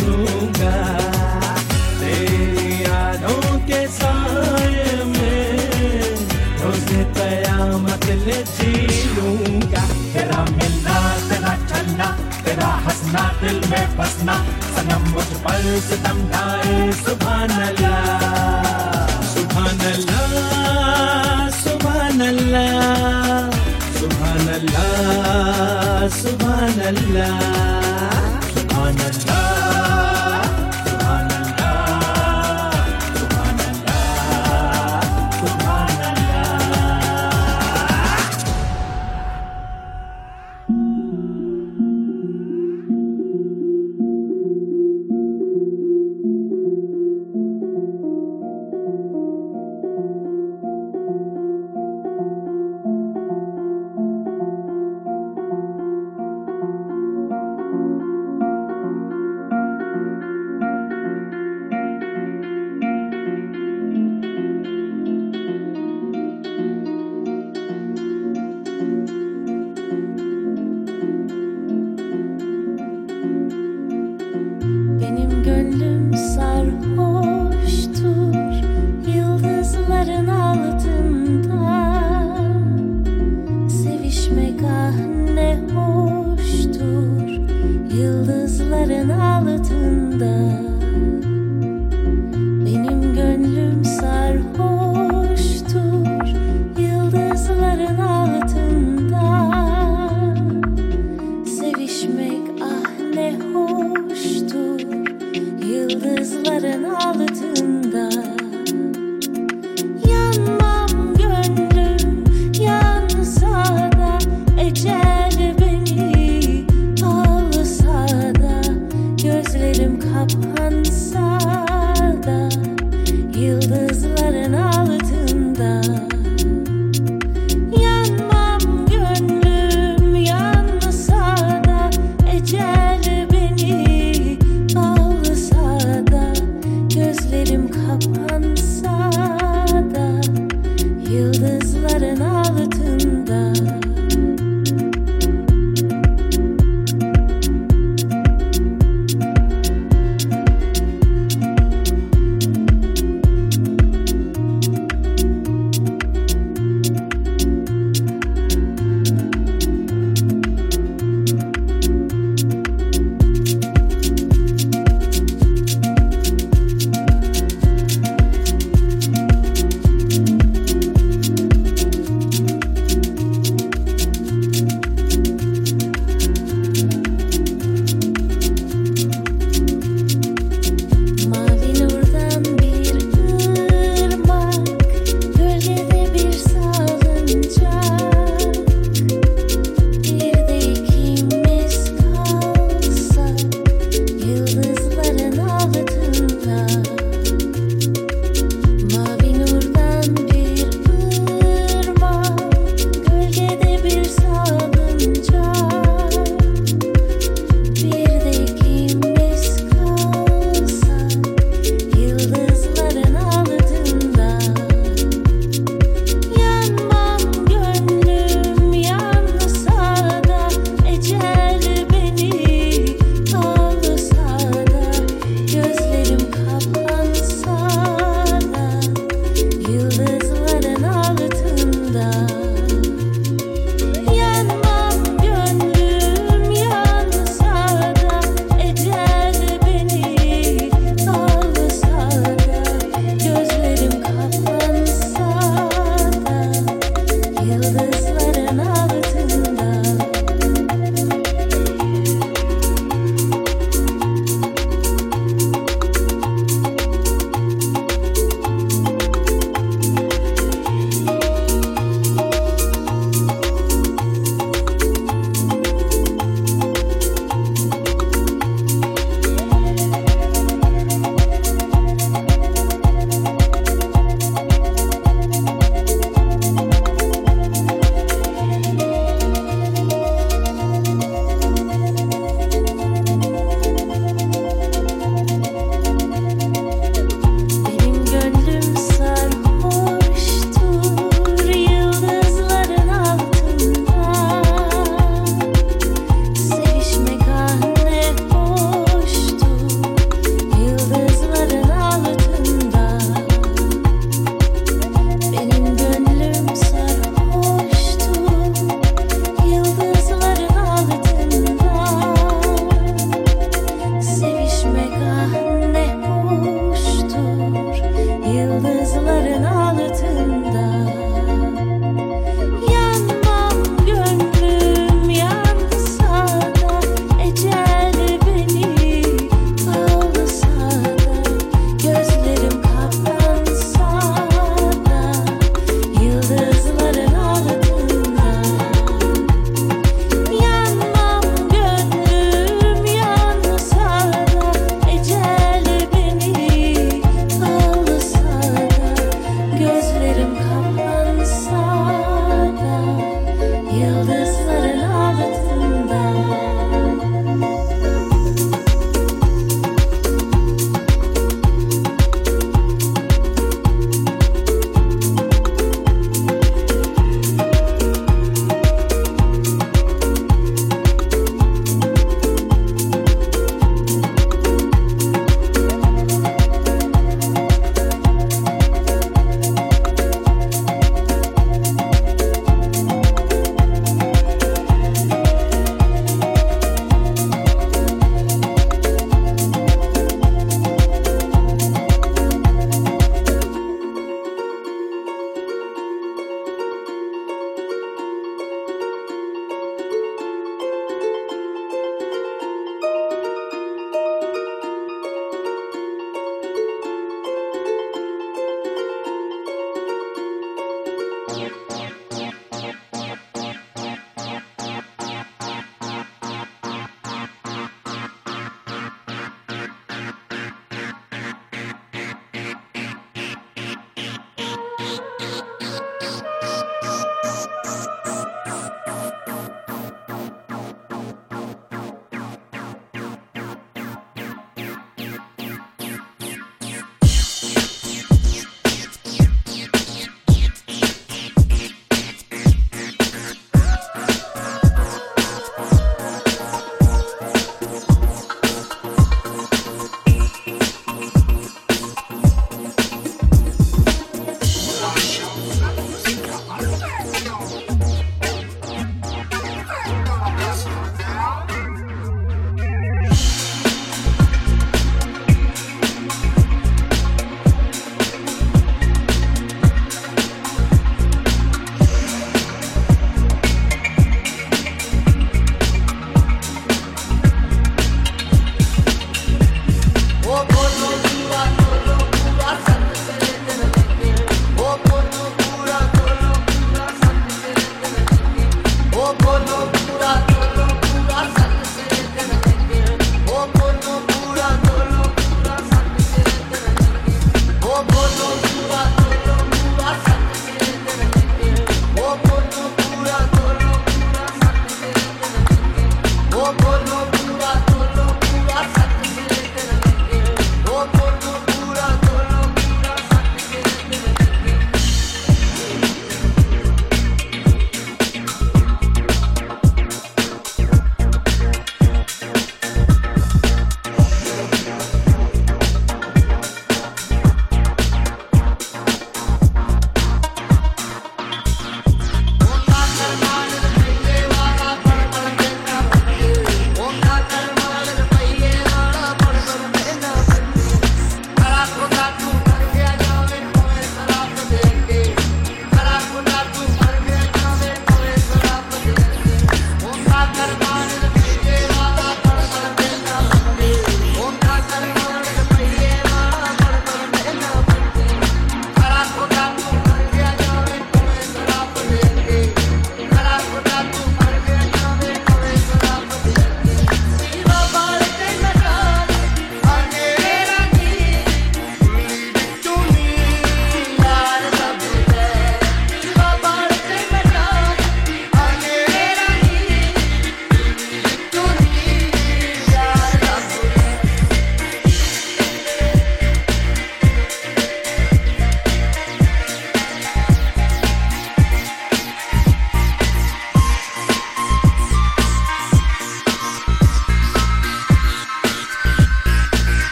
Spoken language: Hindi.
लूँगा। के में लूँगा। तेरा मिलना, तेरा चलना, तेरा हंसना, दिल में बसना, सनम मुझ पर सितम ढाए सुबह नला subhanallah. Honest sudden all the tunes.